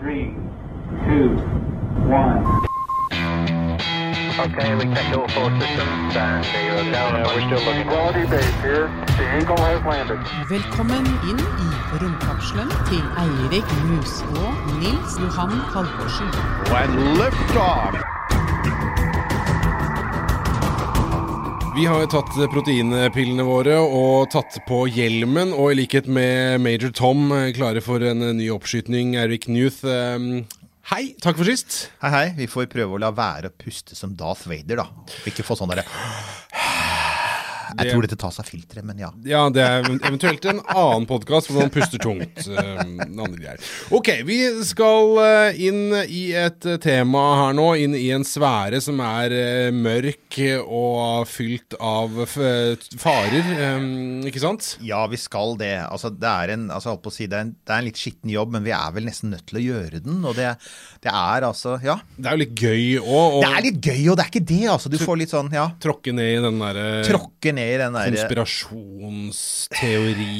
Three, two, one. Okay, we checked all four systems and zero down. Yeah, we're still looking. Quality base here. The Eagle has landed. Velkommen inn i romkapselen til Eirik Mus og Nils Johan Halvorsen. And liftoff. Vi har jo tatt proteinpillene våre og tatt på hjelmen, og i likhet med Major Tom eh, klare for en eh, ny oppskytning, Eric Newth. eh, Hei, takk for sist. Hei, hei. Vi får prøve å la være å puste som Darth Vader, da. Ikke få sånn derre Jeg Det- tror dette tas av filteret, men ja. Ja, det er eventuelt en annen podkast hvor man puster tungt. eh. Ok, vi skal eh, inn i et eh, tema her nå, inn i en sfære som er mørk og fylt av farer, eh, ikke sant? Ja, vi skal det. Altså, det er en, altså, si, det er en, det er en litt skitten jobb, men vi er vel nesten nødt til å gjøre den. Og det, det er altså Ja. Det er jo litt gøy òg Og... Det er litt gøy, og det er ikke det, altså. Du får litt sånn, ja. tråkke ned i den derre Tråkke ned i den der konspirasjonsteori,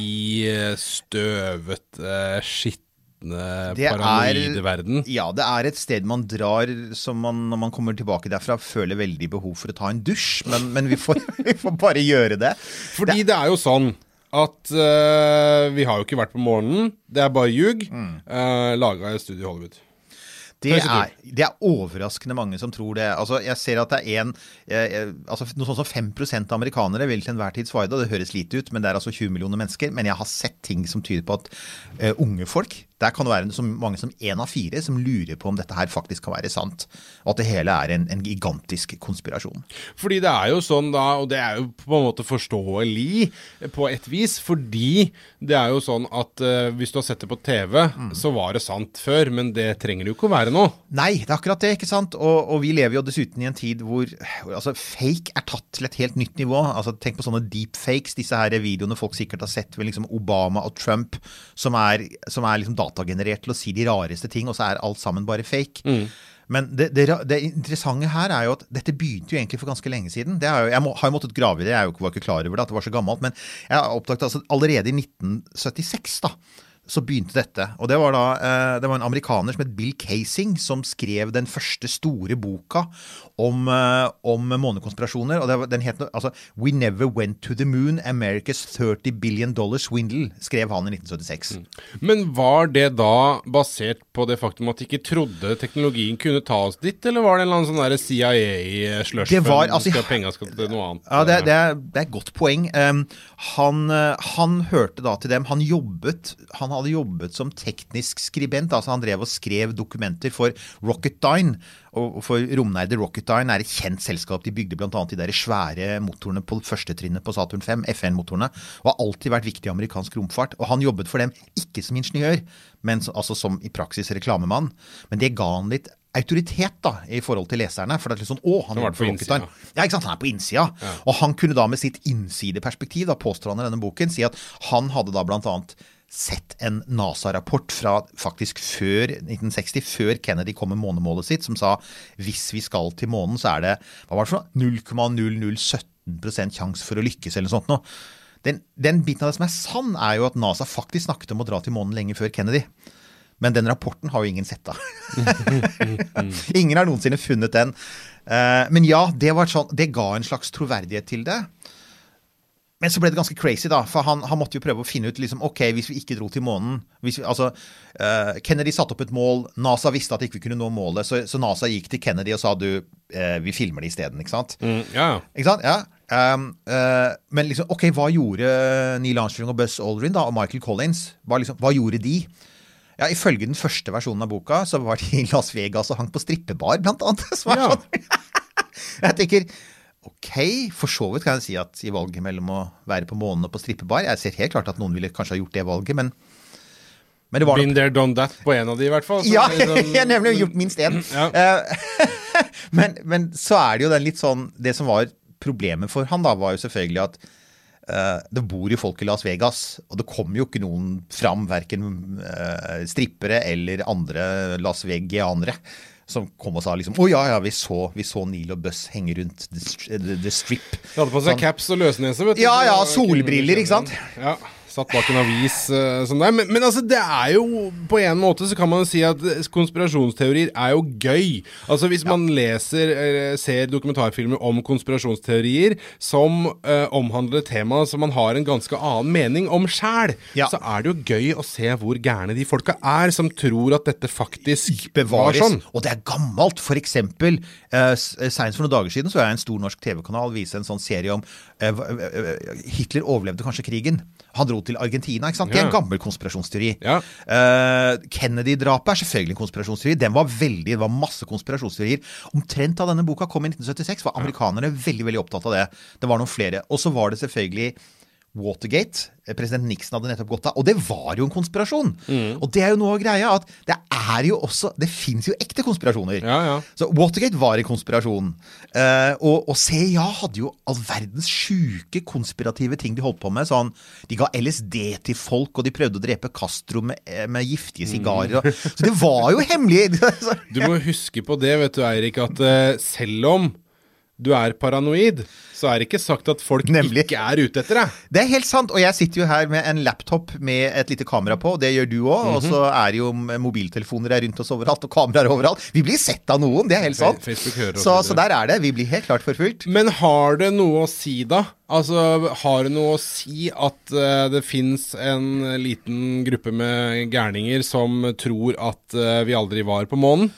støvete, skitne Det er-. Ja, det er et sted man drar som man, når man kommer tilbake derfra, føler veldig behov for å ta en dusj. Men, men vi, får, vi får bare gjøre det. Fordi det er jo sånn at uh, vi har jo ikke vært på morgenen. Det er bare ljug. Mm. Laga i Studio Hollywood. Det er det er overraskende mange som tror det. Altså, jeg ser at det er en, eh, eh, altså, Noe sånt som 5 av amerikanere vil til enhver tid svare det. Det høres lite ut, men det er altså 20 millioner mennesker. Men jeg har sett ting som tyder på at eh, unge folk Der kan det være så mange som én av fire som lurer på om dette her faktisk kan være sant. Og at det hele er en, en gigantisk konspirasjon. Fordi det er jo sånn da, og det er jo på en måte forståelig på et vis, fordi det er jo sånn at uh, hvis du har sett det på TV, så var det sant før, men det trenger det jo ikke å være nå. Nei, det er akkurat det, ikke sant? Og, og vi lever jo dessuten i en tid hvor altså, fake er tatt til et helt nytt nivå. Altså, tenk på sånne deepfakes, disse her videoene folk sikkert har sett ved liksom Obama og Trump, som er, som er liksom datagenerert til å si de rareste ting, og så er alt sammen bare fake. Men det, det, det interessante her er jo at dette begynte jo egentlig for ganske lenge siden. Det er jo, jeg må, har jo måttet grave i det, jeg var ikke klar over det, at det var så gammelt. Men jeg har oppdaget altså allerede i 1976, da så begynte dette. Og det var da eh, det var en amerikaner som het Bill Casing, som skrev den første store boka om, eh, om månekonspirasjoner. Og det var, den het altså We Never Went to the Moon, America's 30 Billion Dollar Swindle, skrev han i 1976. Men var det da basert på det faktum at de ikke trodde teknologien kunne ta oss dit, eller var det en eller annen sånn CIA-slush? Det var- altså, skal penger skal til noe annet? Ja, det, det, er, det er et godt poeng. Um, han, eh, han hørte da til dem. Han jobbet Han hadde jobbet som teknisk skribent. altså Han drev og skrev dokumenter for Rocketdyne. Og for romnerde Rocketdyne er et kjent selskap. De bygde bl.a. de der svære motorene på førstetrinnet på Saturn 5, FN-motorene. Og har alltid vært viktig i amerikansk romfart. Og han jobbet for dem ikke som ingeniør, men altså som i praksis reklamemann. Men det ga han litt autoritet da, i forhold til leserne. For det er litt sånn, å, han har vært på innsida. Ja, ikke sant? Han er på innsida. Og han kunne da med sitt innsideperspektiv, da påstår han i denne boken, si at han hadde da blant annet sett en NASA-rapport fra faktisk før 1960, før Kennedy kom med månemålet sitt, som sa hvis vi skal til månen, så er det hva var det for noe? 0,0017 sjanse for å lykkes, eller noe sånt noe. Den, den biten av det som er sann, er jo at NASA faktisk snakket om å dra til månen lenge før Kennedy. Men den rapporten har jo ingen sett, da. ingen har noensinne funnet den. Eh, men ja, det, sånn, det ga en slags troverdighet til det. Men så ble det ganske crazy, da. For han, han måtte jo prøve å finne ut liksom, ok, hvis vi ikke dro til månen hvis vi, altså, uh, Kennedy satte opp et mål. NASA visste at ikke vi kunne nå målet, så, så NASA gikk til Kennedy og sa du, uh, vi filmer det isteden, ikke sant? Mm, ja, ja. Ikke sant? Ja. Um, uh, men liksom, ok, hva gjorde Neil Armstrong og Buzz Aldrin da, og Michael Collins? Hva, liksom, hva gjorde de? Ja, Ifølge den første versjonen av boka så var de i Las Vegas og hang på strippebar, blant annet. Som er Ja. sånn. jeg tenker ok, for så vidt kan jeg si at i valget mellom å være på månen og på strippebar Jeg ser helt klart at noen ville kanskje ha gjort det valget, men, men det var Been there, done that på en av de, i hvert fall. Så ja, liksom- jeg har nemlig gjort minst én. Ja. Eh, men, men så er det jo den litt sånn Det som var problemet for han, da, var jo selvfølgelig at uh, det bor jo folk i Las Vegas, og det kommer jo ikke noen fram, verken uh, strippere eller andre Las Vegianere, som kom og sa liksom Å ja, ja, vi så, vi så Neil og Buss henge rundt the, the, the strip. De hadde på seg Sånn. caps og løsnese, vet du. Ja, ja, solbriller, ikke sant? Ja, satt bak en avis uh, som det. Men, men altså, det er jo På en måte så kan man jo si at konspirasjonsteorier er jo gøy. Altså Hvis man leser eller ser dokumentarfilmer om konspirasjonsteorier som uh, omhandler tema som man har en ganske annen mening om sjæl, Ja. så er det jo gøy å se hvor gærne de folka er som tror at dette faktisk bevares. sånn. Og det er gammelt. For eksempel, eh, s- eh, for noen dager siden så jeg en stor norsk TV-kanal vise en sånn serie om eh, eh, eh, Hitler overlevde kanskje krigen. Han dro til Argentina. ikke sant? Det er en gammel konspirasjonsteori. Ja. Kennedy-drapet er selvfølgelig en konspirasjonsteori. Den var veldig, Det var masse konspirasjonsteorier. Omtrent da denne boka kom i 1976, var amerikanerne veldig veldig opptatt av det. Det var noen flere. Og så var det selvfølgelig Watergate. President Nixon hadde nettopp gått av. Og det var jo en konspirasjon. Mm. Og det er jo noe av greia at det er jo også Det fins jo ekte konspirasjoner. Ja, ja. Så Watergate var en konspirasjon. Uh, og, og CIA hadde jo all verdens sjuke konspirative ting de holdt på med. Sånn, de ga LSD til folk, og de prøvde å drepe Castro med, eh, med giftige sigarer. Mm. Så det var jo hemmelig! Du må huske på det, vet du, Eirik, at uh, selv om du er paranoid, så er det ikke sagt at folk Nemlig. ikke er ute etter deg. Det er helt sant, og jeg sitter jo her med en laptop med et lite kamera på, det gjør du òg, og så er det jo mobiltelefoner rundt oss overalt, og kameraer overalt. Vi blir sett av noen, det er helt sant. Så, så der er det. Vi blir helt klart forfulgt. Men har det noe å si, da? Altså, Har det noe å si at uh, det fins en liten gruppe med gærninger som tror at uh, vi aldri var på månen?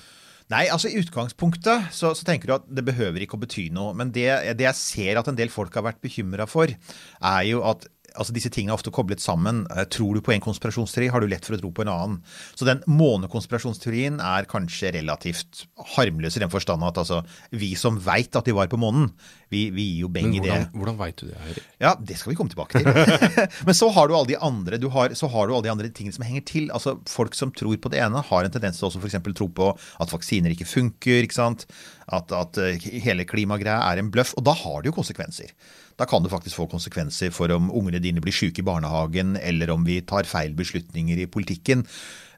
Nei, altså i utgangspunktet så, så tenker du at det behøver ikke å bety noe. Men det, det jeg ser at en del folk har vært bekymra for, er jo at altså disse tingene er ofte koblet sammen. Eh, Tror du på en konspirasjonsteori, har du lett for å tro på en annen. Så den månekonspirasjonsteorien er kanskje relativt harmløs i den forstand at altså, vi som veit at de var på månen, vi, vi gir jo beng i det. hvordan, hvordan veit du det, Eirik? Ja, det skal vi komme tilbake til. Men så har du alle de andre du har, så har du alle de andre tingene som henger til. Altså, Folk som tror på det ene, har en tendens til også f.eks. tro på at vaksiner ikke funker. ikke sant? At, at eh, hele klimagreia er en bløff. Og da har det jo konsekvenser. Da kan det faktisk få konsekvenser for om ungene dine blir syke i barnehagen, eller om vi tar feil beslutninger i politikken.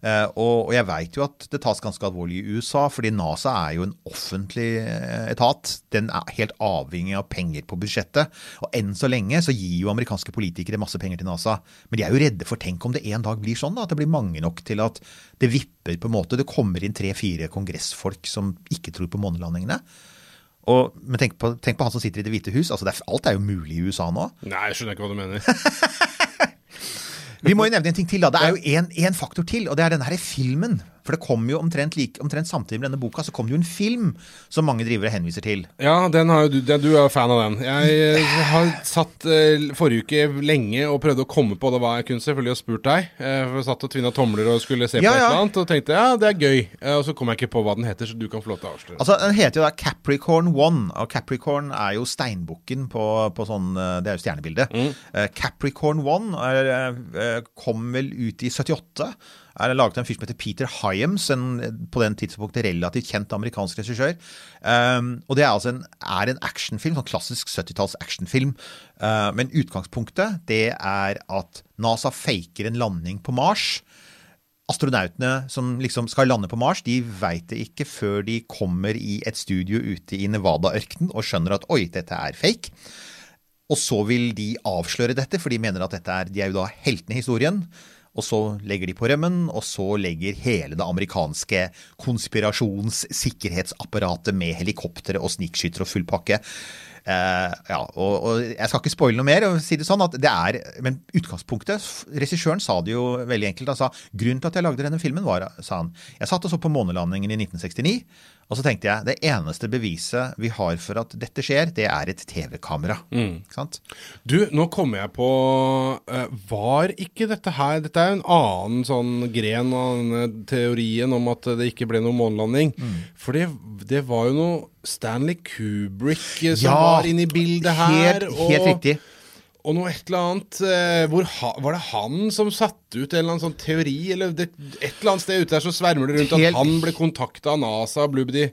Eh, og, jeg veit jo at det tas ganske alvorlig i USA, fordi NASA er jo en offentlig eh, etat. Den er helt avhengig av penger på budsjettet. Og enn så lenge så gir jo amerikanske politikere masse penger til NASA. Men de er jo redde for tenk om det en dag blir sånn, da, at det blir mange nok til at det vipper på en måte. Det kommer inn tre-fire kongressfolk som ikke tror på månelandingene. Og, men tenk på, tenk på han som sitter i Det hvite hus. altså det er, Alt er jo mulig i USA nå. Nei, jeg skjønner ikke hva du mener. Vi må jo nevne en ting til. da. Det er jo én faktor til, og det er denne her filmen. For det kom jo omtrent, like, omtrent samtidig med denne boka, så kom det jo en film som mange drivere henviser til. Ja, den har jo du, den, du er fan av den. Jeg har satt eh, forrige uke lenge og prøvde å komme på det hva jeg kunne, selvfølgelig, og spurt deg. Eh, for jeg satt og tvinna tomler og skulle se på Ja, et eller annet, og tenkte ja, det er gøy. Eh, og så kom jeg ikke på hva den heter, så du kan få lov til å avsløre. Altså, Den heter jo da Capricorn One, og Capricorn er jo steinbukken på, på sånn Det er jo stjernebildet. Eh, Capricorn One er, kom vel ut i 78. Er laget av en fyr som heter Peter Hyams, en på den tidspunktet relativt kjent amerikansk regissør. Um, og det er altså en, er en actionfilm, sånn klassisk 70-talls actionfilm. Uh, men utgangspunktet det er at NASA faker en landing på Mars astronautene som liksom skal lande på Mars, de veit det ikke før de kommer i et studio ute i Nevada-ørkenen og skjønner at oi, dette er fake. Og så vil de avsløre dette, for de mener at dette er, de er jo da heltene i historien. Og så legger de på rømmen, og så legger hele det amerikanske konspirasjonssikkerhetsapparatet med helikoptre og snikskyttere og full pakke. Eh, ja, og, og jeg skal ikke spoile noe mer, og si det sånn at det er, men utgangspunktet Regissøren sa det jo veldig enkelt. Han sa grunnen til at jeg lagde denne filmen, var sa han, jeg satt og så på månelandingen i 1969, og så tenkte jeg det eneste beviset vi har for at dette skjer, det er et TV-kamera. Mm. Du, nå kommer jeg på eh, Var ikke dette her Dette er jo en annen sånn gren av denne teorien om at det ikke ble noen månelanding. For det, det var jo noe Stanley Kubrick eh, som Ja, var inne i bildet her. Helt, helt riktig. Og noe et eller annet eh, hvor ha, Var det han som satte ut en eller annen sånn teori? Eller det, et eller annet sted ute der så svermer det rundt Helt- at han ble kontakta av NASA. og Blubbedi.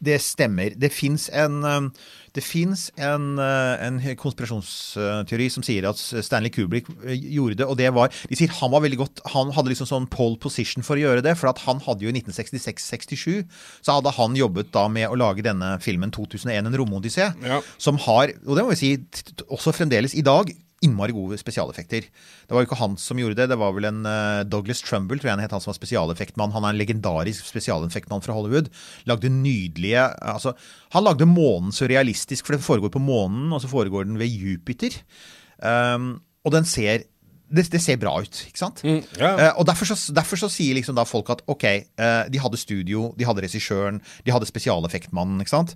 Det stemmer. Det fins en, um, det finnes en, uh, en konspirasjonsteori som sier at Stanley Kubrick uh, gjorde det, og det var De sier han var veldig godt Han hadde liksom sånn pole position for å gjøre det, for at han hadde jo i 1966-67 så hadde han jobbet da med å lage denne filmen 2001, En romodyssé, Ja. som har, og det må vi si, også fremdeles i dag innmari gode spesialeffekter. Det var jo ikke han som gjorde det, det var vel en eh, Douglas Trumbull, tror jeg han het, han som var spesialeffektmann. Han er en legendarisk spesialeffektmann fra Hollywood. Lagde nydelige altså, Han lagde månen så realistisk, for det foregår på månen, og så foregår den ved Jupiter. Um, og den ser det, det ser bra ut, ikke sant? Mm, ja. uh, og derfor så, derfor så sier liksom da folk at ok, uh, de hadde studio, de hadde regissøren, de hadde spesialeffektmannen, ikke sant?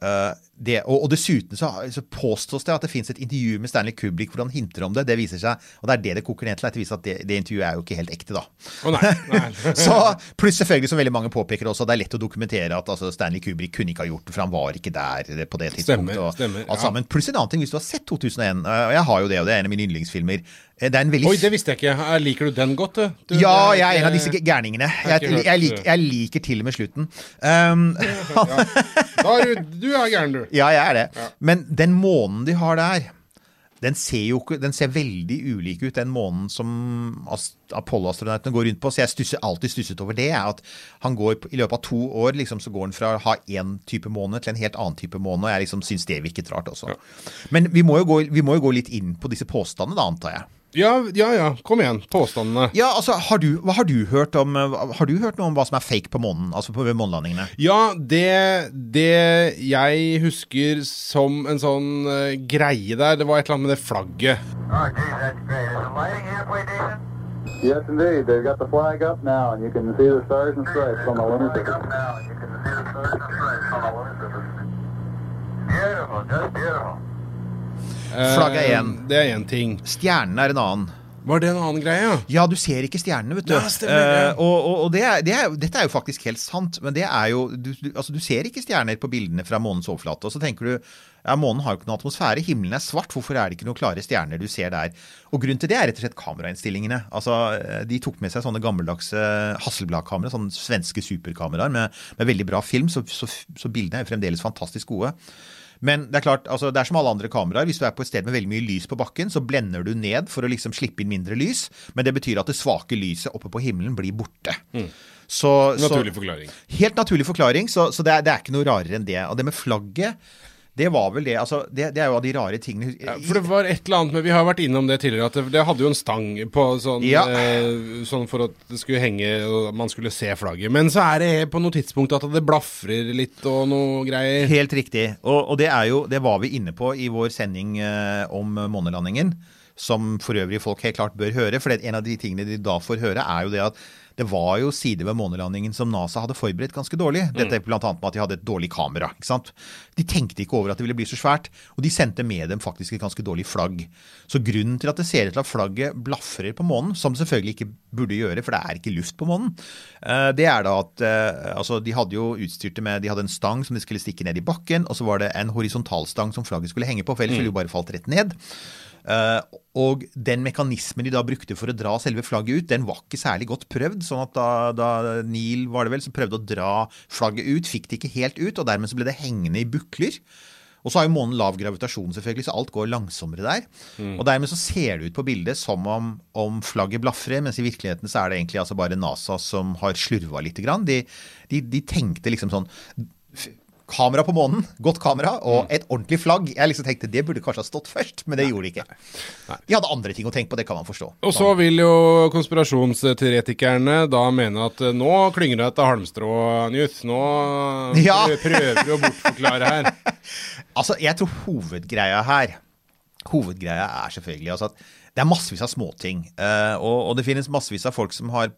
Eh, det, og, og dessuten så, så påstås det at det fins et intervju med Stanley Kubrick hvor han hinter om det. Det viser seg, og det er det det koker ned til, det viser at det, det intervjuet er jo ikke helt ekte, da. Oh, nei. nei. Så, pluss selvfølgelig, som veldig mange påpeker også, det er lett å dokumentere at altså, Stanley Kubrick kunne ikke ha gjort det, for han var ikke der på det tidspunktet. Stemmer, og stemmer, alt ja. Pluss en annen ting, hvis du har sett 2001, eh, og jeg har jo det, og det er en av mine yndlingsfilmer Det er en veldig Oi, det visste jeg ikke. Eh, Liker du den godt, du? ja, jeg er en av disse gærningene. har Jeg, jeg, liker, jeg liker til og med slutten. Um, Da er du, du er gæren, du. ja, jeg er det. Men den månen de har der, den ser jo ikke Den ser veldig ulik ut, den månen som Apollo-astronautene går rundt på. Så jeg stusser, alltid stusset over det. At han går I løpet av to år liksom, så går han fra å ha én type måne til en helt annen type måne. Og jeg liksom syns det virket rart også. Men vi må, gå, vi må jo gå litt inn på disse påstandene, da, antar jeg. Ja, ja, ja. Kom igjen. Påstandene. Ja, altså, har du, hva har du hørt om eh, Har du hørt noe om hva som er fake på månen? Altså på månelandingene? Ja, det, det jeg husker som en sånn uh, greie der, det var et eller annet med det flagget. Oh, geez, that's great. Is the lighting halfway decent? Yes, indeed. They've got the flag up now, and you can see the stars and stripes on the lunar up now, and you can see the stars and stripes on the lunar surface. Beautiful, just beautiful. Eh, Flagget er én. Det er én ting. Stjernen er en annen. Var det en annen greie, ja? Ja, du ser ikke stjernene, vet du. Ja, stemmer det. Eh, og og, og det er, det er, dette er jo faktisk helt sant, men det er jo du, du, altså, du ser ikke stjerner på bildene fra månens overflate. Og så tenker du ja, månen har jo ikke noen atmosfære, himmelen er svart, hvorfor er det ikke noen klare stjerner du ser der? Og grunnen til det er rett og slett kamerainnstillingene. Altså, eh, De tok med seg sånne gammeldagse Hasselblad-kamera, sånne svenske superkameraer med, med veldig bra film, så, så, så bildene er jo fremdeles fantastisk gode. Men det er klart, altså det er som alle andre kameraer. Hvis du er på et sted med veldig mye lys på bakken, så blender du ned for å liksom slippe inn mindre lys. Men det betyr at det svake lyset oppe på himmelen blir borte. Så, Naturlig så, forklaring. Helt naturlig forklaring, så, så det, er, det er ikke noe rarere enn det. Og det med flagget, det var vel det. Altså, det, det er jo av de rare tingene Ja, for det var et eller annet med Vi har vært innom det tidligere, at det, det hadde jo en stang på sånn, Ja. eh, sånn for at det skulle henge og man skulle se flagget. Men så er det på noe tidspunkt at det blafrer litt og noe greier. Helt riktig. Og, og det, er jo, det var vi inne på i vår sending eh, om månelandingen. Som for øvrig folk helt klart bør høre. For en av de tingene de da får høre, er jo det at det var jo sider ved månelandingen som NASA hadde forberedt ganske dårlig. Dette blant annet med at de hadde et dårlig kamera. ikke sant? De tenkte ikke over at det ville bli så svært, og de sendte med dem faktisk et ganske dårlig flagg. Så grunnen til at det ser ut til at flagget blafrer på månen, som det selvfølgelig ikke burde gjøre, for det er ikke luft på månen, eh, det er da at eh, altså de hadde jo utstyrt det med De hadde en stang som de skulle stikke ned i bakken, og så var det en horisontalstang som flagget skulle henge på, for ellers ville det jo bare falt rett ned. Eh, og den mekanismen de da brukte for å dra selve flagget ut, den var ikke særlig godt prøvd. sånn at da, da Neil var det vel, som prøvde å dra flagget ut, fikk det ikke helt ut, og dermed så ble det hengende i bukler. Og så har jo månen lav gravitasjon, selvfølgelig, så alt går langsommere der. Og dermed så ser det ut på bildet som om, om flagget blafrer, mens i virkeligheten så er det egentlig altså bare NASA som har slurva lite grann. De, de, de tenkte liksom sånn Kamera på månen, godt kamera, og et ordentlig flagg. Jeg liksom tenkte det burde kanskje ha stått først, men det gjorde det ikke. De hadde andre ting å tenke på, det kan man forstå. Og så vil jo konspirasjonsteoretikerne da mene at eh, nå klynger det etter halmstrå, Newth. Nå Ja. prøver du å bortforklare her. Altså, jeg tror hovedgreia her Hovedgreia er selvfølgelig altså at det er massevis av småting. eh, og, og det finnes massevis av folk som har,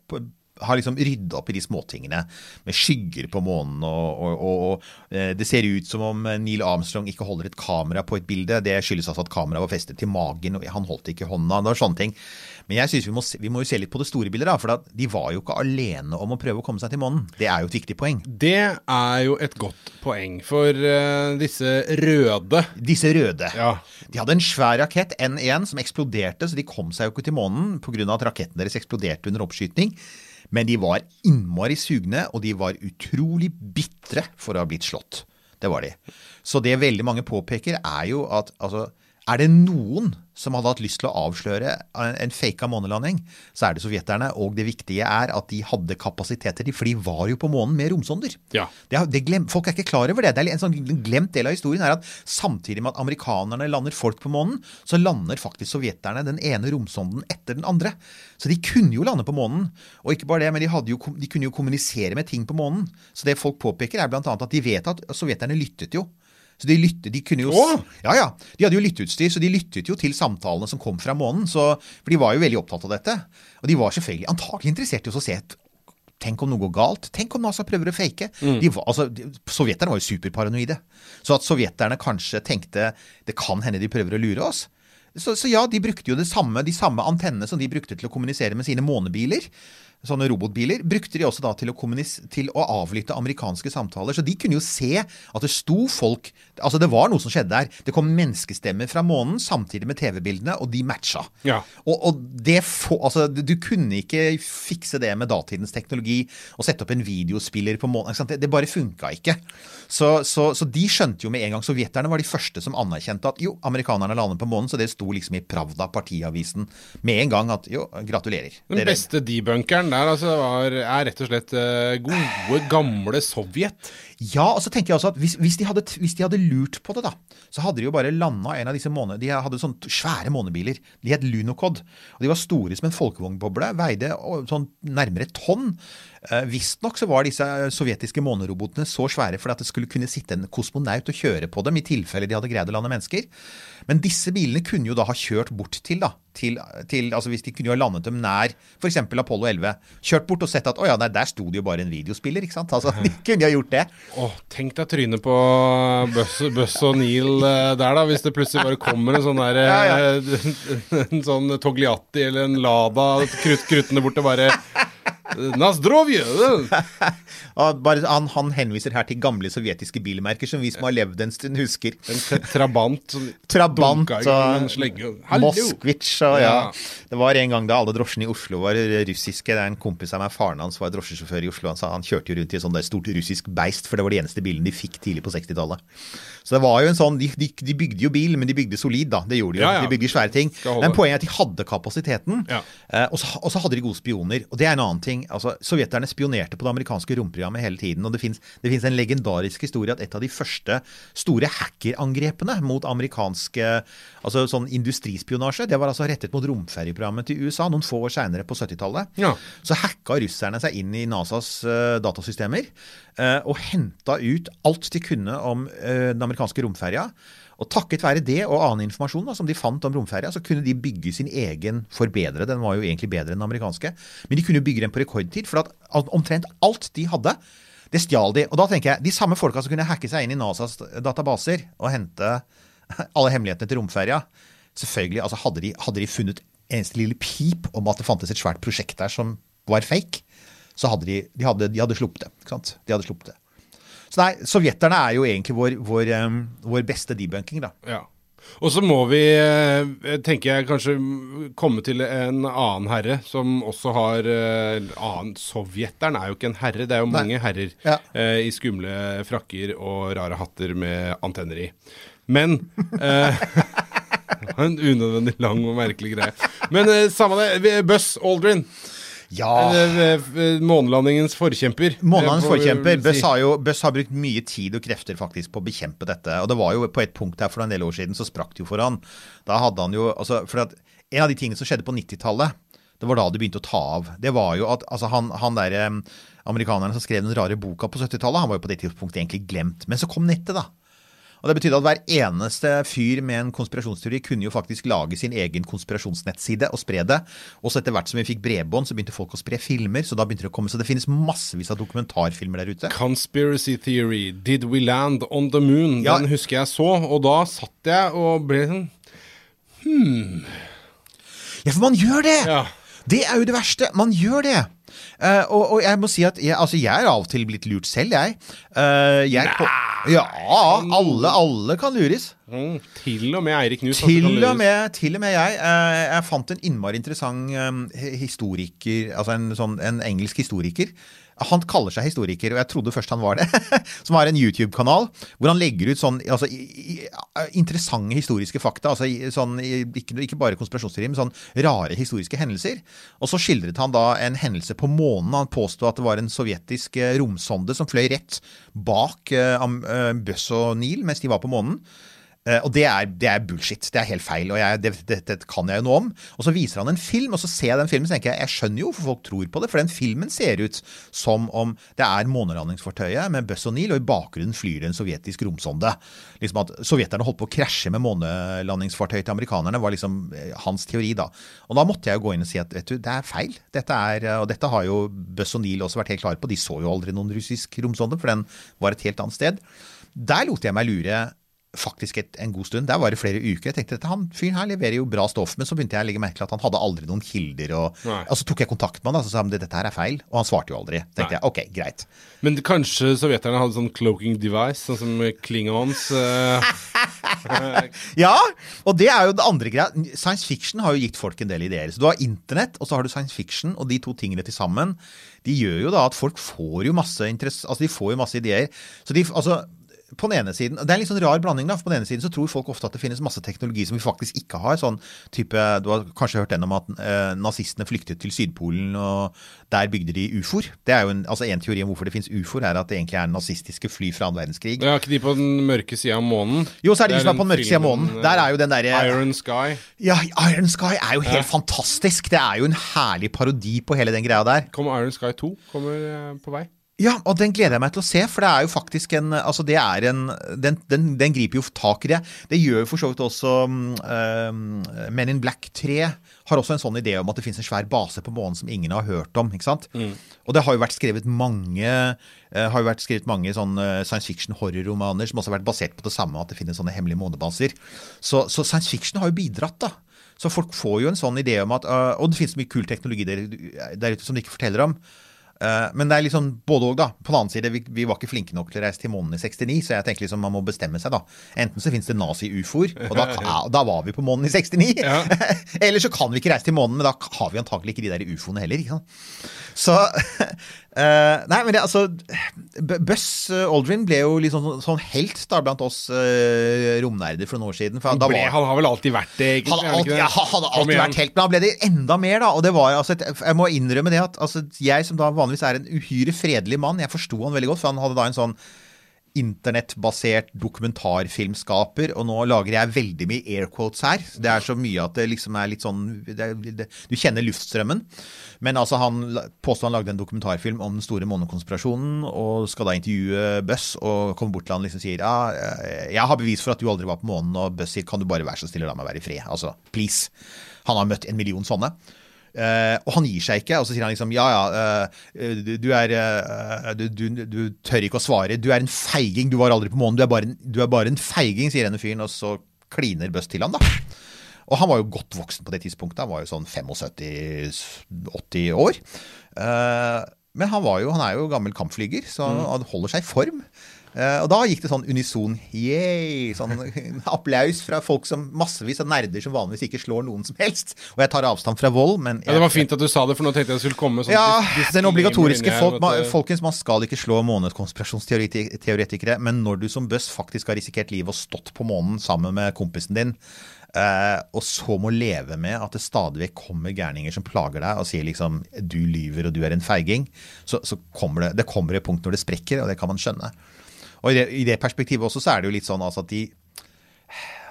har liksom rydda opp i de småtingene. Med skygger på månen, og, og, og, eh, det ser ut som om Neil Armstrong ikke holder et kamera på et bilde. Det skyldes altså at kameraet var festet til magen, og han holdt ikke hånda. Det var sånne ting. Men jeg synes vi må, se- vi må jo se litt på det store bildet, da. For at de var jo ikke alene om å prøve å komme seg til månen. Det er jo et viktig poeng. Det er jo et godt poeng, for uh, disse røde Disse røde. Ja. De hadde en svær rakett, N1, som eksploderte, så de kom seg jo ikke til månen pga. at raketten deres eksploderte under oppskyting. Men de var innmari sugne, og de var utrolig bitre for å ha blitt slått. Det var de. Så det veldig mange påpeker, er jo at altså, er det noen som hadde hatt lyst til å avsløre en, faka månelanding, så er det sovjeterne. Og det viktige er at de hadde kapasiteter, for de var jo på månen med romsonder. Ja. Det, det glem, folk er ikke klar over det. det er en sånn glemt del av historien er at samtidig med at amerikanerne lander folk på månen, så lander faktisk sovjeterne den ene romsonden etter den andre. Så de kunne jo lande på månen. Og ikke bare det, men de, jo, de kunne jo kommunisere med ting på månen. Så det folk påpeker, er bl.a. at de vet at sovjeterne lyttet jo. Så de lyttet, de kunne jo Åh! Ja, ja. De hadde jo lytteutstyr, så de lyttet jo til samtalene som kom fra månen. Så, for de var jo veldig opptatt av dette. Og de var selvfølgelig antakelig interessert i å se et Tenk om noe går galt? Tenk om NASA prøver å fake? De var, altså, de, sovjeterne var jo superparanoide. Så at sovjeterne kanskje tenkte det kan hende de prøver å lure oss. Så, så ja, de brukte jo det samme, de samme antennene som de brukte til å kommunisere med sine månebiler. Sånne robotbiler brukte de også da til å, til å avlytte amerikanske samtaler. Så de kunne jo se at det sto folk Altså, det var noe som skjedde der. Det kom menneskestemmer fra månen samtidig med TV-bildene, og de matcha. Ja. Og, og det få, altså, du kunne ikke fikse det med datidens teknologi og sette opp en videospiller på månen. Det, det bare funka ikke. Så, så, så de skjønte jo med en gang Sovjeterne var de første som anerkjente at jo, amerikanerne landet på månen, så det sto liksom i Pravda, partiavisen, med en gang at jo, gratulerer. Den beste debunkeren der altså, var, er rett og slett eh, gode, gamle Sovjet. Ja, og så tenker jeg også at hvis, hvis, de hadde, hvis de hadde lurt på det, da, så hadde de jo bare landa en av disse månedene. De hadde sånne svære månebiler. De het Lunokod. Og de var store som en folkevognboble. Veide sånn nærmere tonn. Eh, Visstnok så var disse sovjetiske månerobotene så svære for at det skulle kunne sitte en kosmonaut og kjøre på dem i tilfelle de hadde greid å lande mennesker. Men disse bilene kunne jo da ha kjørt bort til, da til, til, altså Hvis de kunne jo ha landet dem nær f.eks. Apollo 11. Kjørt bort og sett at å ja, nei, der sto det jo bare en videospiller. ikke sant? Altså, De kunne jo ha gjort det. Åh, tenk deg trynet på Buss, Buss og Neil eh, der, da. Hvis det plutselig bare kommer en sånn der eh, En sånn Togliatti eller en Lada krutt, kruttende bort og bare Nazdrovje! zdrovje! han, han henviser her til gamle sovjetiske bilmerker som vi som har levd en stund, husker. En Trabant Trabant og Moskvitsj og ja. Det var en gang da alle drosjene i Oslo var russiske. Det er en kompis av meg, faren hans var drosjesjåfør i Oslo. Han sa han kjørte jo rundt i et sånt stort russisk beist, for det var de eneste bilene de fikk tidlig på 60-tallet. Så det var jo en sånn, de, de, de bygde jo bil, men de bygde solid, da. Det gjorde de jo. Ja, ja. De bygde svære ting. Men poenget er at de hadde kapasiteten, Ja. eh, og, så, og så hadde de gode spioner. Og det er en annen ting. Altså, Sovjeterne spionerte på det amerikanske romprogrammet hele tiden. Og det fins en legendarisk historie at et av de første store hackerangrepene mot amerikanske altså sånn industrispionasje, det var altså rettet mot romferjeprogrammet til USA noen få år seinere på 70-tallet. Ja. Så hacka russerne seg inn i NASAs uh, datasystemer uh, og henta ut alt de kunne om uh, den amerikanske romferja. Og takket være det og annen informasjon da, som de fant om romferja, så kunne de bygge sin egen forbedre. Den var jo egentlig bedre enn den amerikanske. Men de kunne bygge den på rekordtid, for omtrent alt de hadde, det stjal de. Og da tenker jeg, de samme folka som kunne hacke seg inn i NASAs databaser og hente alle hemmelighetene til romferja, selvfølgelig, altså hadde de, hadde de funnet eneste lille pip om at det fantes et svært prosjekt der som var fake, så hadde de, de hadde, de hadde sluppet det. De hadde sluppet det. Så nei, sovjeterne er jo egentlig vår, vår, vår beste debunking, da. Ja. Og så må vi, eh, tenker jeg, kanskje komme til en annen herre som også har eh, annen Sovjeteren er jo ikke en herre, det er jo Nei. mange herrer Ja. eh, i skumle frakker og rare hatter med antenner i. Men eh, En unødvendig lang og merkelig greie. Men eh, samme det. Buss Aldrin. Ja! eh, eh, Månelandingens forkjemper. Vi forkjemper. Bøss har jo Bøss har brukt mye tid og krefter faktisk på å bekjempe dette. Og det var jo på et punkt her for en del år siden så sprakk det jo for han. Da hadde han jo altså, for at En av de tingene som skjedde på 90-tallet, det var da det begynte å ta av. Det var jo at altså, han, han der eh, amerikaneren som skrev den rare boka på 70-tallet, han var jo på det tidspunktet egentlig glemt. Men så kom nettet, da. Og Det betydde at hver eneste fyr med en konspirasjonsteori kunne jo faktisk lage sin egen konspirasjonsnettside og spre det. Og så etter hvert som vi fikk bredbånd, så begynte folk å spre filmer. Så da begynte det å komme, så det finnes massevis av dokumentarfilmer der ute. Conspiracy Theory, Did We Land on the Moon? Ja. Den husker jeg så, og da satt jeg og ble sånn Ja, for man gjør det! Ja. Det er jo det verste. Man gjør det. Eh, og, og jeg må si at jeg, altså jeg er av og til blitt lurt selv, jeg. Uh, jeg ja, alle, alle kan lures. Mm, til og med Eirik Knut. Til og, med, til og med jeg. Uh, jeg fant en innmari interessant um, historiker, altså en, sånn, en engelsk historiker, Han kaller seg historiker, og jeg trodde først han var det. Som har en YouTube-kanal hvor han legger ut sånn altså, interessante historiske fakta. altså sånn, ikke, ikke bare konspirasjonsteorier, men sånn rare historiske hendelser. Og så skildret han da en hendelse på månen. Han påstod at det var en sovjetisk eh, romsonde som fløy rett bak Buzz og Neil mens de var på månen. Eh, og det er, det er bullshit. Det er helt feil. Og jeg, det, det, det kan jeg jo noe om. Og så viser han en film, og så ser jeg den filmen så tenker jeg jeg skjønner jo hvorfor folk tror på det. For den filmen ser ut som om det er månelandingsfartøyet med Buzz og Neil, og i bakgrunnen flyr det en sovjetisk romsonde. Liksom at Sovjeterne holdt på å krasje med månelandingsfartøyet til amerikanerne, var liksom eh, hans teori, da. Og da måtte jeg jo gå inn og si at vet du, det er feil. Dette er, og dette har jo Buzz og Neil også vært helt klare på. De så jo aldri noen russisk romsonde, for den var et helt annet sted. Der lot jeg meg lure faktisk et, en god stund. Der var det flere uker. Jeg tenkte at han fyren her leverer jo bra stoff, men så begynte jeg å legge merke til at han hadde aldri noen kilder. Og, og så tok jeg kontakt med han og sa han dette her er feil, og han svarte jo aldri. tenkte Nei. jeg, ok, greit. Men kanskje sovjeterne hadde sånn cloaking device, sånn som Klingons. uh... Ja, og det er jo det andre greia. Science fiction har jo gitt folk en del ideer. Så du har internett, og så har du science fiction, og de to tingene til sammen, de gjør jo da at folk får jo masse interesse, Altså, de får jo masse ideer. Så de, altså på den ene siden, Det er en litt sånn rar blanding. da, for På den ene siden så tror folk ofte at det finnes masse teknologi som vi faktisk ikke har. sånn type, Du har kanskje hørt den om at eh, nazistene flyktet til Sydpolen, og der bygde de ufoer. Det er jo en, altså En teori om hvorfor det finnes ufoer, er at det egentlig er nazistiske fly fra annen verdenskrig. Ja, ikke de på den mørke sida av månen? Jo, så er det de som er på den mørke siden av månen. Der er jo den derre Iron Sky. Ja, Iron Sky er jo helt fantastisk. Det er jo en herlig parodi på hele den greia der. Kommer Iron Sky 2? Kommer eh, på vei. Ja, og den gleder jeg meg til å se, for det er jo faktisk en Altså, det er en Den, den, den griper jo tak i det. Det gjør jo for så vidt også um, Men in Black 3 har også en sånn idé om at det finnes en svær base på månen som ingen har hørt om. ikke sant? Og det har jo vært skrevet mange uh, har jo vært skrevet mange sånne science fiction-horrorromaner som også har vært basert på det samme, at det finnes sånne hemmelige månebaser. Så, så science fiction har jo bidratt, da. Så folk får jo en sånn idé om at uh, Og det finnes mye kul teknologi der, der ute som de ikke forteller om. Eh, men det er liksom både og, da. På den annen side, vi, vi var ikke flinke nok til å reise til månen i 69, så jeg tenker liksom man må bestemme seg, da. Enten så finnes det nazi-ufoer, og da, da var vi på månen i 69. Ja. Eller så kan vi ikke reise til månen, men da har vi antagelig ikke de der ufoene heller. Så eh, Nei, men det, altså Buss Buzz Aldrin ble jo litt sånn, sånn helt da blant oss uh, romnerder for noen år siden. Ble, var, han har vel alltid vært det, Ikke, han det? ja, han alltid vært helt, men han ble det enda mer, da. Og det var altså et, Jeg må innrømme det at altså, jeg som da vanligvis er en uhyre fredelig mann, jeg forsto han veldig godt, for han hadde da en sånn internettbasert dokumentarfilmskaper, og nå lager jeg veldig mye air quotes her. Det er så mye at det liksom er litt sånn det, det, Du kjenner luftstrømmen. Men altså han påstår han lagde en dokumentarfilm om den store månekonspirasjonen, og skal da intervjue Buss, og kommer bort til han og liksom sier ja, eh, jeg har bevis for at du aldri var på månen, og Buss sier kan du bare være så snill og la meg være i fred. Altså, please. Han har møtt en million sånne. Eh, og han gir seg ikke, og så sier han liksom ja ja, uh, du, du er uh, du, du, du tør ikke å svare. Du er en feiging, du var aldri på månen. Du er bare en, du er bare en feiging, sier denne fyren, og så kliner Bøst til han, da. Og han var jo godt voksen på det tidspunktet. Han var jo sånn 75-80 år. Men han, var jo, han er jo gammel kampflyger, så han holder seg i form. Eh, og da gikk det sånn unison yay, sånn applaus fra folk som massevis av nerder som vanligvis ikke slår noen som helst. Og jeg tar avstand fra vold, men Ja, det var fint at du sa det, for nå tenkte jeg det skulle komme sånn ja, den obligatoriske folk, inni her, ma, eh, Folkens, man skal ikke slå månekonspirasjonsteoretikere, men når du som Buss faktisk har risikert livet og stått på månen sammen med kompisen din, Uh, og så må leve med at det stadig vekk kommer gærninger som plager deg og sier liksom 'du lyver og du er en feiging', så, så kommer det, det kommer et punkt når det sprekker, og det kan man skjønne. Og i det, i det perspektivet også så er det jo litt sånn altså at de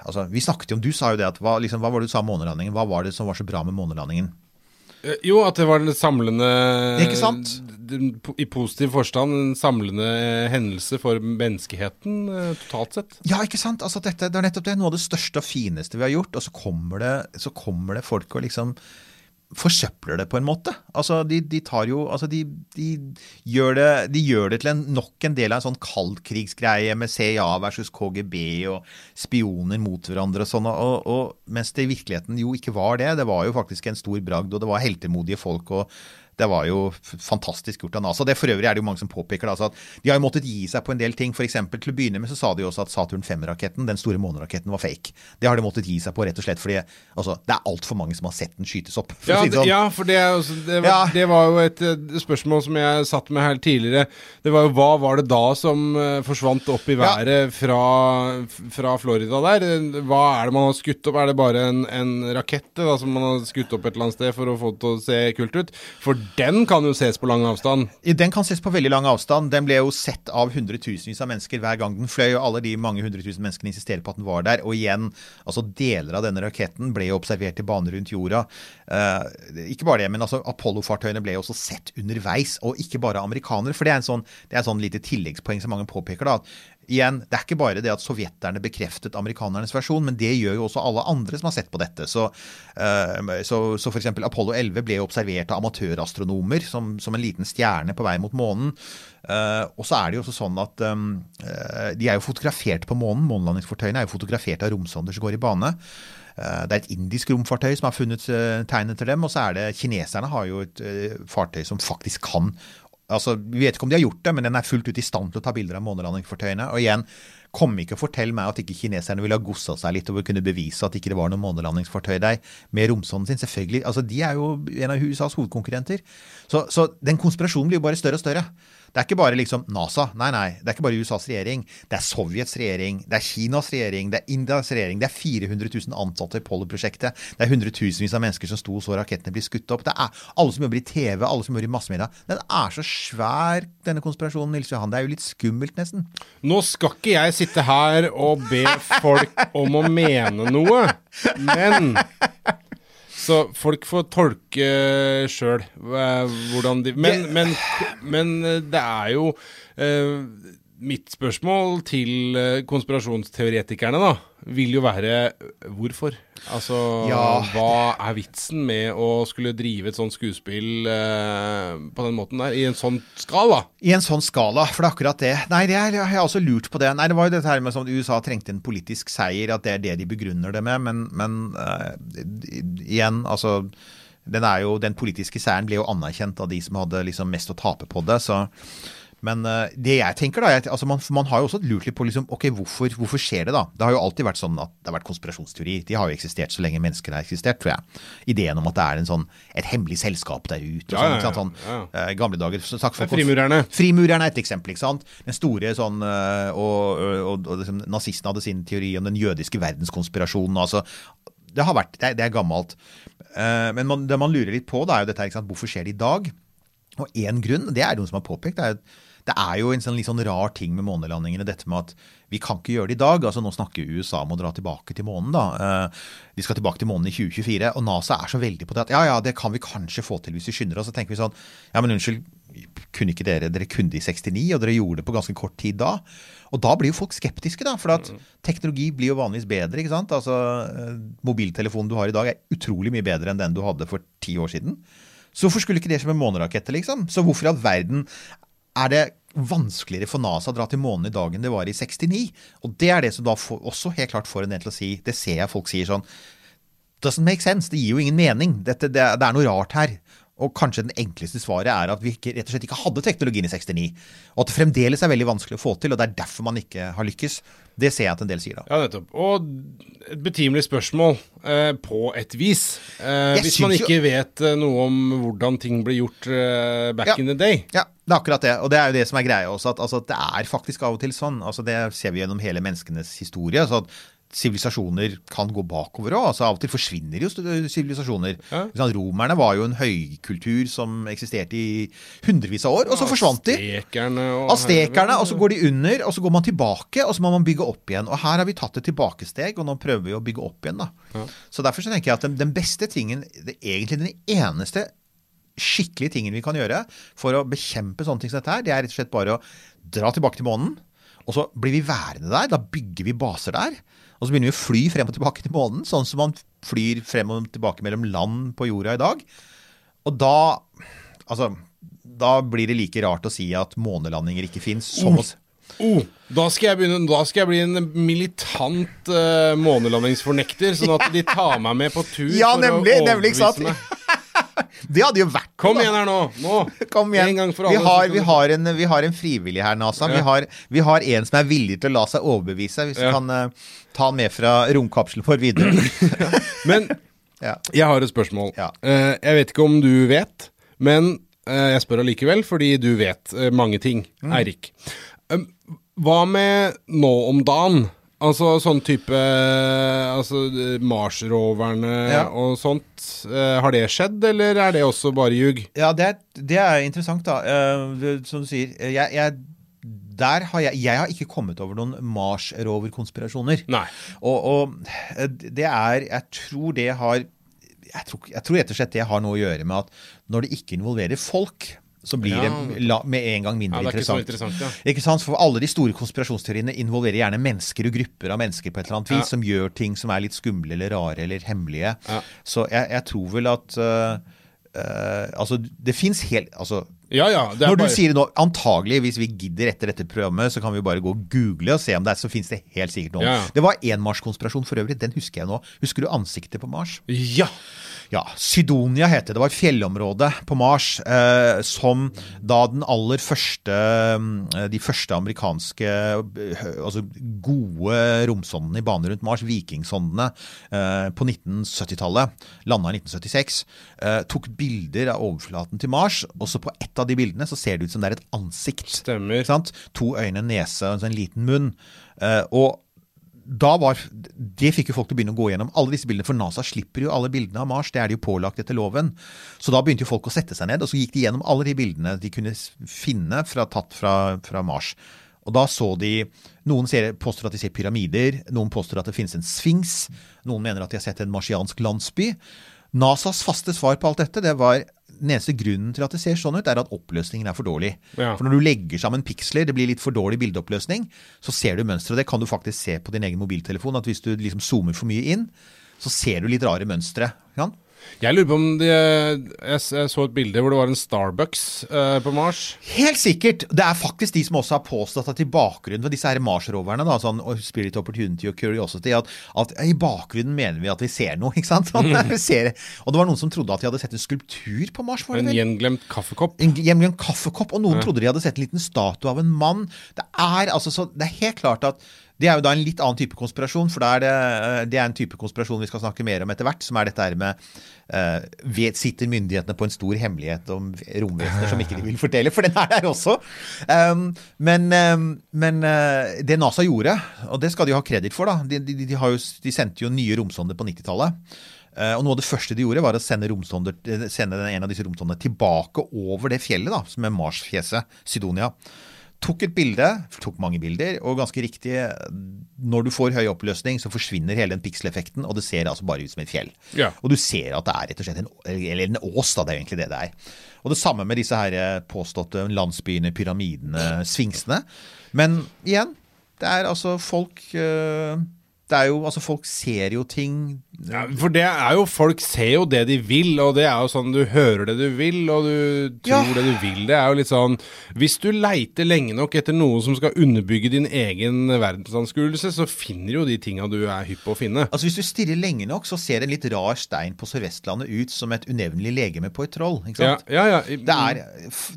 Altså, vi snakket jo om, Du sa jo det at hva, liksom, hva var det du sa om månelandingen? Hva var det som var så bra med månelandingen? Eh, Jo, at det var den samlende Ikke sant? I positiv forstand en samlende eh, hendelse for menneskeheten eh, totalt sett. Ja, ikke sant? Altså, dette, det er nettopp det. Noe av det største og fineste vi har gjort. Og så kommer det, så kommer det folk og liksom forsøpler det på en måte. Altså, de, de tar jo Altså, de, de, gjør det, de gjør det til en, nok en del av en sånn kaldkrigsgreie med CIA versus KGB og spioner mot hverandre og sånn. Og, og mens det i virkeligheten jo ikke var det. Det var jo faktisk en stor bragd, og det var heltemodige folk. og Det var jo fantastisk gjort av NASA. Det for øvrig er det jo mange som påpeker altså at de har jo måttet gi seg på en del ting. For eksempel, til å begynne med så sa de jo også at Saturn 5-raketten, den store måneraketten, var fake. Det har de måttet gi seg på rett og slett fordi altså, det er altfor mange som har sett den skytes opp. For Ja, si sånn. ja, for det, også, det, var, Ja. det var jo et eh, spørsmål som jeg satt med her tidligere. Det var jo Hva var det da som eh, forsvant opp i Ja. været fra, fra Florida der? Hva er det man har skutt opp? Er det bare en, en rakett da, som man har skutt opp et eller annet sted for å få det til å se kult ut? For den kan jo ses på lang avstand. Den kan ses på veldig lang avstand. Den ble jo sett av hundretusenvis av mennesker hver gang den fløy, og alle de mange hundre tusen menneskene insisterer på at den var der. Og igjen, altså deler av denne raketten ble jo observert i bane rundt jorda. Uh, ikke bare det, men altså Apollo-fartøyene ble jo også sett underveis, og ikke bare amerikanere. For det er en sånn, det er en sånn lite tilleggspoeng som mange påpeker. da, at Igjen, Det er ikke bare det at sovjeterne bekreftet amerikanernes versjon, men det gjør jo også alle andre som har sett på dette. Så, uh, så, så f.eks. Apollo 11 ble observert av amatørastronomer som, som en liten stjerne på vei mot månen. Eh, og så er det jo også sånn at eh, de er jo fotografert på månen. Månelandingsfartøyene er jo fotografert av romsonder som går i bane. Eh, Det er et indisk romfartøy som har funnet eh, tegn etter dem, og så er det kineserne har jo et eh, fartøy som faktisk kan Altså, Vi vet ikke om de har gjort det, men den er fullt ut i stand til å ta bilder av månelandingsfartøyene. Og igjen, kom ikke og fortell meg at ikke kineserne ville ha gossa seg litt over å kunne bevise at ikke det var noe månelandingsfartøy der med romsonden sin. Selvfølgelig. Altså, De er jo en av USAs hovedkonkurrenter. Så, så den konspirasjonen blir jo bare større og større. Det er ikke bare liksom NASA. Nei, nei. Det er ikke bare USAs regjering. Det er Sovjets regjering. Det er Kinas regjering. Det er Indias regjering. Det er 400 000 ansatte i Polly-prosjektet. Det er hundretusenvis av mennesker som sto og så rakettene bli skutt opp. Det er alle som jobber i TV, alle som jobber i massemedia. Den er så svær, denne konspirasjonen, Nils Johan. Det er jo litt skummelt, nesten. Nå skal ikke jeg sitte her og be folk om å mene noe, men Så folk får tolke sjøl hvordan de men, men, men eh, det er jo eh, Mitt spørsmål til eh, konspirasjonsteoretikerne da, vil jo være eh, hvorfor? Altså, Ja, hva er vitsen med å skulle drive et sånt skuespill eh, på den måten der, i en sånn skala? I en sånn skala, for det er akkurat det. Nei, det er, jeg har også lurt på det. Nei, Det var jo dette her med som USA trengte en politisk seier, at det er det de begrunner det med. Men, men eh, igjen, altså den, er jo, den politiske seieren ble jo anerkjent av de som hadde liksom mest å tape på det. så men eh, det jeg tenker da, jeg, altså man, man har jo også lurt litt på liksom, ok, hvorfor, hvorfor skjer det da? Det har jo alltid vært sånn at det har vært konspirasjonsteori. De har jo eksistert så lenge mennesker har eksistert, tror jeg. Ideen om at det er en sånn, et hemmelig selskap der ute. Ja, sånn, ja, ikke sånn, ja, eh, gamle dager så sagt folk Frimurerne. Frimurerne er et eksempel. ikke sant? Den store sånn, uh, Og, og, og liksom, nazistene hadde sin teori om den jødiske verdenskonspirasjonen. altså Det har vært, det er, det er gammelt. Uh, men man, det man lurer litt på, da er jo dette ikke sant? hvorfor skjer det i dag? Og én grunn, det er noen som har påpekt, det er, det er jo en sånn litt sånn rar ting med månelandingene. Dette med at vi kan ikke gjøre det i dag. altså Nå snakker USA om å dra tilbake til månen. da. Eh, De skal tilbake til månen i 2024. Og NASA er så veldig på det at ja, ja, det kan vi kanskje få til hvis vi skynder oss. Så tenker vi sånn ja, men unnskyld, kunne ikke dere Dere kunne det i 69, og dere gjorde det på ganske kort tid da. Og da blir jo folk skeptiske, da. For at teknologi blir jo vanligvis bedre. ikke sant? Altså, eh, Mobiltelefonen du har i dag er utrolig mye bedre enn den du hadde for ti år siden. Så hvorfor skulle ikke det skje med måneraketter, liksom? Så hvorfor i all verden er det vanskeligere for NASA å dra til månen i dag enn det var i 69? Og det er det som da får, også helt klart får en del til å si, det ser jeg folk sier sånn Doesn't make sense. Det gir jo ingen mening. Dette, det, det er noe rart her. Og kanskje den enkleste svaret er at vi ikke, rett og slett ikke hadde teknologien i 69. Og at det fremdeles er veldig vanskelig å få til, og det er derfor man ikke har lykkes. Det ser jeg at en del sier da. Ja, nettopp. Og et betimelig spørsmål, eh, på et vis. Eh, hvis man ikke jo- vet eh, noe om hvordan ting ble gjort eh, back Ja. in the day. Ja, det er akkurat det. Og det er jo det som er greia også, at altså, det er faktisk av og til sånn. Altså, det ser vi gjennom hele menneskenes historie. Så at Sivilisasjoner kan gå bakover òg. Altså, av og til forsvinner jo sivilisasjoner. Ja. Romerne var jo en høykultur som eksisterte i hundrevis av år, og så forsvant de. Astekerne. og Astekerne, og så går de under, og så går man tilbake, og så må man bygge opp igjen. Og her har vi tatt et tilbakesteg, og nå prøver vi å bygge opp igjen. da. Så derfor så tenker jeg at den, den beste tingen, det, egentlig den eneste skikkelige tingen vi kan gjøre for å bekjempe sånne ting som dette her, det er rett og slett bare å dra tilbake til månen, og så blir vi værende der. Da bygger vi baser der. Og så begynner vi å fly frem og tilbake til månen, sånn som man flyr frem og tilbake mellom land på jorda i dag. Og da Altså, da blir det like rart å si at månelandinger ikke fins, som oss. Oh, da, skal jeg begynne, da skal jeg bli en militant uh, månelandingsfornekter, sånn at de tar meg med på tur Ja, for nemlig, å nemlig, ikke sant? meg. Det hadde jo vært Kom igjen her nå! Nå! Kom igjen. En gang for vi, har, vi, har en, vi har en frivillig her, NASA. Ja. Vi, har, vi har en som er villig til å la seg overbevise. Hvis Ja. du kan uh, ta han med fra romkapselen for videre. Men ja. jeg har et spørsmål. Ja. Eh, jeg vet ikke om du vet, men uh, jeg spør allikevel, fordi du vet mange ting, Mm. Eirik. Hva med nå om dagen? Altså sånn type altså, eh, Mars-roverne Ja. og sånt. Eh, har det skjedd, eller er det også bare ljug? Ja, det er, det er interessant, da. Eh, som du sier. eh, Jeg, jeg, der har jeg, jeg har ikke kommet over noen Mars-rover-konspirasjoner. Og, og eh, det er Jeg tror det har jeg tror, jeg tror rett og slett det har noe å gjøre med at når det ikke involverer folk, så blir Ja. det med en gang mindre Ja, det er ikke så interessant. interessant, ja. Ikke sant? For alle de store konspirasjonsteoriene involverer gjerne mennesker og grupper av mennesker på et eller annet vis Ja. som gjør ting som er litt skumle eller rare eller hemmelige. Så jeg, jeg tror vel at uh, Uh, Altså, det fins helt Altså Ja, ja. Det er når du bare, sier nå, antagelig, hvis vi gidder etter dette programmet, så kan vi bare gå og google og se om det er, så fins det helt sikkert noe. Ja. Det var én Mars-konspirasjon for øvrig, den husker jeg nå. Husker du ansiktet på Mars? Ja! Ja, Sydonia heter det. Det var et fjellområde på Mars eh, som da den aller første eh, De første amerikanske eh, altså gode romsondene i bane rundt Mars, vikingsondene, eh, på 1970-tallet, landa i 1976, eh, tok bilder av overflaten til Mars, og så på ett av de bildene så ser det ut som det er et ansikt. Stemmer. Sant? To øyne, nese og en sånn liten munn. Eh, og da var, Det fikk jo folk til å begynne å gå gjennom alle disse bildene, for NASA slipper jo alle bildene av Mars. Det er de jo pålagt etter loven. Så da begynte jo folk å sette seg ned, og så gikk de gjennom alle de bildene de kunne finne fra, tatt fra, fra Mars. Og da så de Noen ser, påstår at de ser pyramider, noen påstår at det finnes en sfinks, noen mener at de har sett en marsiansk landsby. NASAs faste svar på alt dette, det var den eneste grunnen til at det ser sånn ut, er at oppløsningen er for dårlig. Ja. For når du legger sammen piksler, det blir litt for dårlig bildeoppløsning, så ser du mønstre. Og det kan du faktisk se på din egen mobiltelefon, at hvis du liksom zoomer for mye inn, så ser du litt rare mønstre. Ja? Jeg lurer på om de, jeg, så et bilde hvor det var en Starbucks eh, på Mars. Helt sikkert! Det er faktisk de som også har påstått at i bakgrunnen for disse her Mars-roverne, da, sånn Spirit Opportunity og Curiosity, at, at i bakgrunnen mener vi at vi ser noe, ikke sant? At vi ser, og det var noen som trodde at de hadde sett en skulptur på Mars. En gjenglemt kaffekopp. en gjenglemt kaffekopp, og noen trodde de hadde sett en liten statue av en mann. Det er altså så, det er helt klart at det er jo da en litt annen type konspirasjon, for da er det, det er en type konspirasjon vi skal snakke mer om etter hvert, som er dette her med eh, vet, Sitter myndighetene på en stor hemmelighet om romvesener som ikke de vil fortelle? For den er der også. Um, men um, men uh, det NASA gjorde, og det skal de jo ha kreditt for, da De, de, de, jo, de sendte jo nye romsonder på 90-tallet. Eh, og Noe av det første de gjorde, var å sende, eh, sende en av disse romsondene tilbake over det fjellet, da, som er Mars-fjeset, Sidonia. Tok et bilde, tok mange bilder, og ganske riktig, når du får høy oppløsning, så forsvinner hele den pikseleffekten, og det ser altså bare ut som et fjell. Ja. Og du ser at det er rett og slett en, eller en ås, da, det er egentlig det det er. Og det samme med disse her eh, påståtte landsbyene, pyramidene, sfinksene. Men igjen, det er altså folk eh, Det er jo Altså, folk ser jo ting Ja, for det er jo Folk ser jo det de vil, og det er jo sånn du hører det du vil, og du tror Ja. det du vil. Det er jo litt sånn Hvis du leiter lenge nok etter noe som skal underbygge din egen verdensanskuelse, så finner jo de tinga du er hypp på å finne. Altså Hvis du stirrer lenge nok, så ser en litt rar stein på Sør-Vestlandet ut som et unevnelig legeme på et troll. ikke sant? ja, ja. Det er,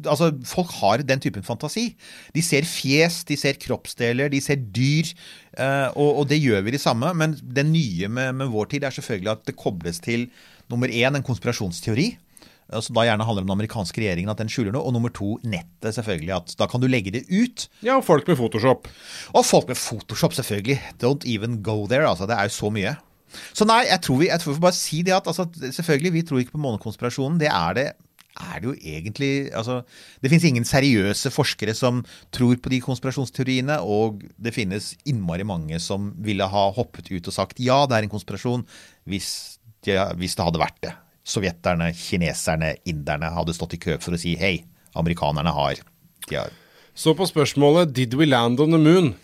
altså Folk har den typen fantasi. De ser fjes, de ser kroppsdeler, de ser dyr. Eh, og, og det gjør vi det samme. Men det nye med, med vår tid er selvfølgelig at det kobles til nummer én en konspirasjonsteori. eh, Som da gjerne handler om den amerikanske regjeringen, at den skjuler noe. Og nummer to nettet, selvfølgelig. at Da kan du legge det ut. ja, og folk med Photoshop. Og folk med Photoshop, selvfølgelig. Don't even go there. altså Det er jo så mye. Så nei, jeg tror vi, jeg tror vi får bare si det at altså, selvfølgelig, vi tror ikke på månekonspirasjonen. Det er det er det jo egentlig altså, Det finnes ingen seriøse forskere som tror på de konspirasjonsteoriene, og det finnes innmari mange som ville ha hoppet ut og sagt ja, det er en konspirasjon, hvis det, hvis det hadde vært det. Sovjeterne, kineserne, inderne hadde stått i kø for å si hei, amerikanerne har de har Så på spørsmålet 'Did we land on the moon'?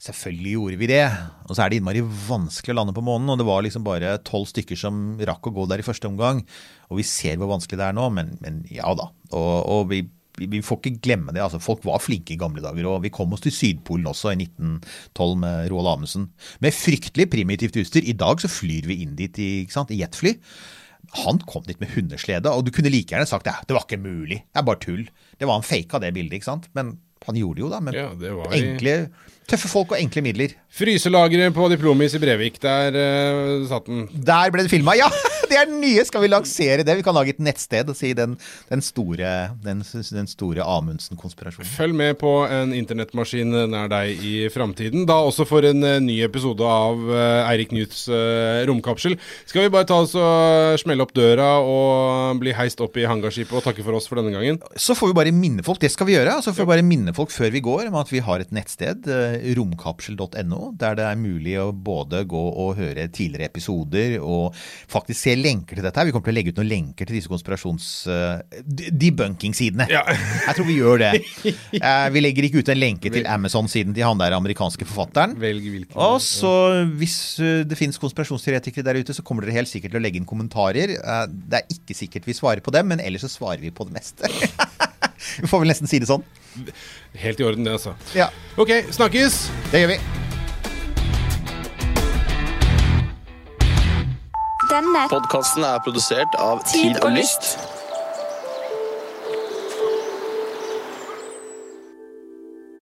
Selvfølgelig gjorde vi det. Og så er det innmari vanskelig å lande på månen. Og det var liksom bare tolv stykker som rakk å gå der i første omgang. Og vi ser hvor vanskelig det er nå, men, men ja da. Og, og vi, vi, får ikke glemme det. altså Folk var flinke i gamle dager. Og vi kom oss til Sydpolen også i 1912 med Roald Amundsen. Med fryktelig primitivt utstyr. I dag så flyr vi inn dit i, i jetfly. Han kom dit med hundeslede, og du kunne like gjerne sagt ja, det var ikke mulig. Det er bare tull. Det var Han faka det bildet, ikke sant? Men han gjorde det jo, da. Men Ja, det var i- enkle, tøffe folk og enkle midler. Fryselageret på Diplomis i Brevik, der uh, satt den. Der ble det filma! Ja! Det er den nye! Skal vi lansere det? Vi kan lage et nettsted og si den, den store, den, den store Amundsen-konspirasjonen. Følg med på en internettmaskin nær deg i framtiden. Da også for en eh, ny episode av eh, Eirik Newts romkapsel. Skal vi bare ta oss og smelle opp døra og bli heist opp i hangarskipet og takke for oss for denne gangen? Så får vi bare minne folk, det skal vi gjøre. Så får vi bare minne folk før vi går om at vi har et nettsted, eh, romkapsel.no, der det er mulig å både gå og høre tidligere episoder og faktisk se lenker til dette her. Vi kommer til å legge ut noen lenker til disse konspirasjons... eh, debunking-sidene. Ja. Jeg tror vi gjør det. Eh, Vi legger ikke ut en lenke til Amazon-siden til han der amerikanske forfatteren. Velg hvilken. Og så, hvis uh, det finnes konspirasjonsteoretikere der ute, så kommer dere helt sikkert til å legge inn kommentarer. Det er ikke sikkert vi svarer på dem, men ellers så svarer vi på det meste. vi får vel nesten si det sånn. Helt i orden, det, altså. Ja, Ok, snakkes! det gjør vi. Denne Podkasten er produsert av Tid Tid og. Lyst.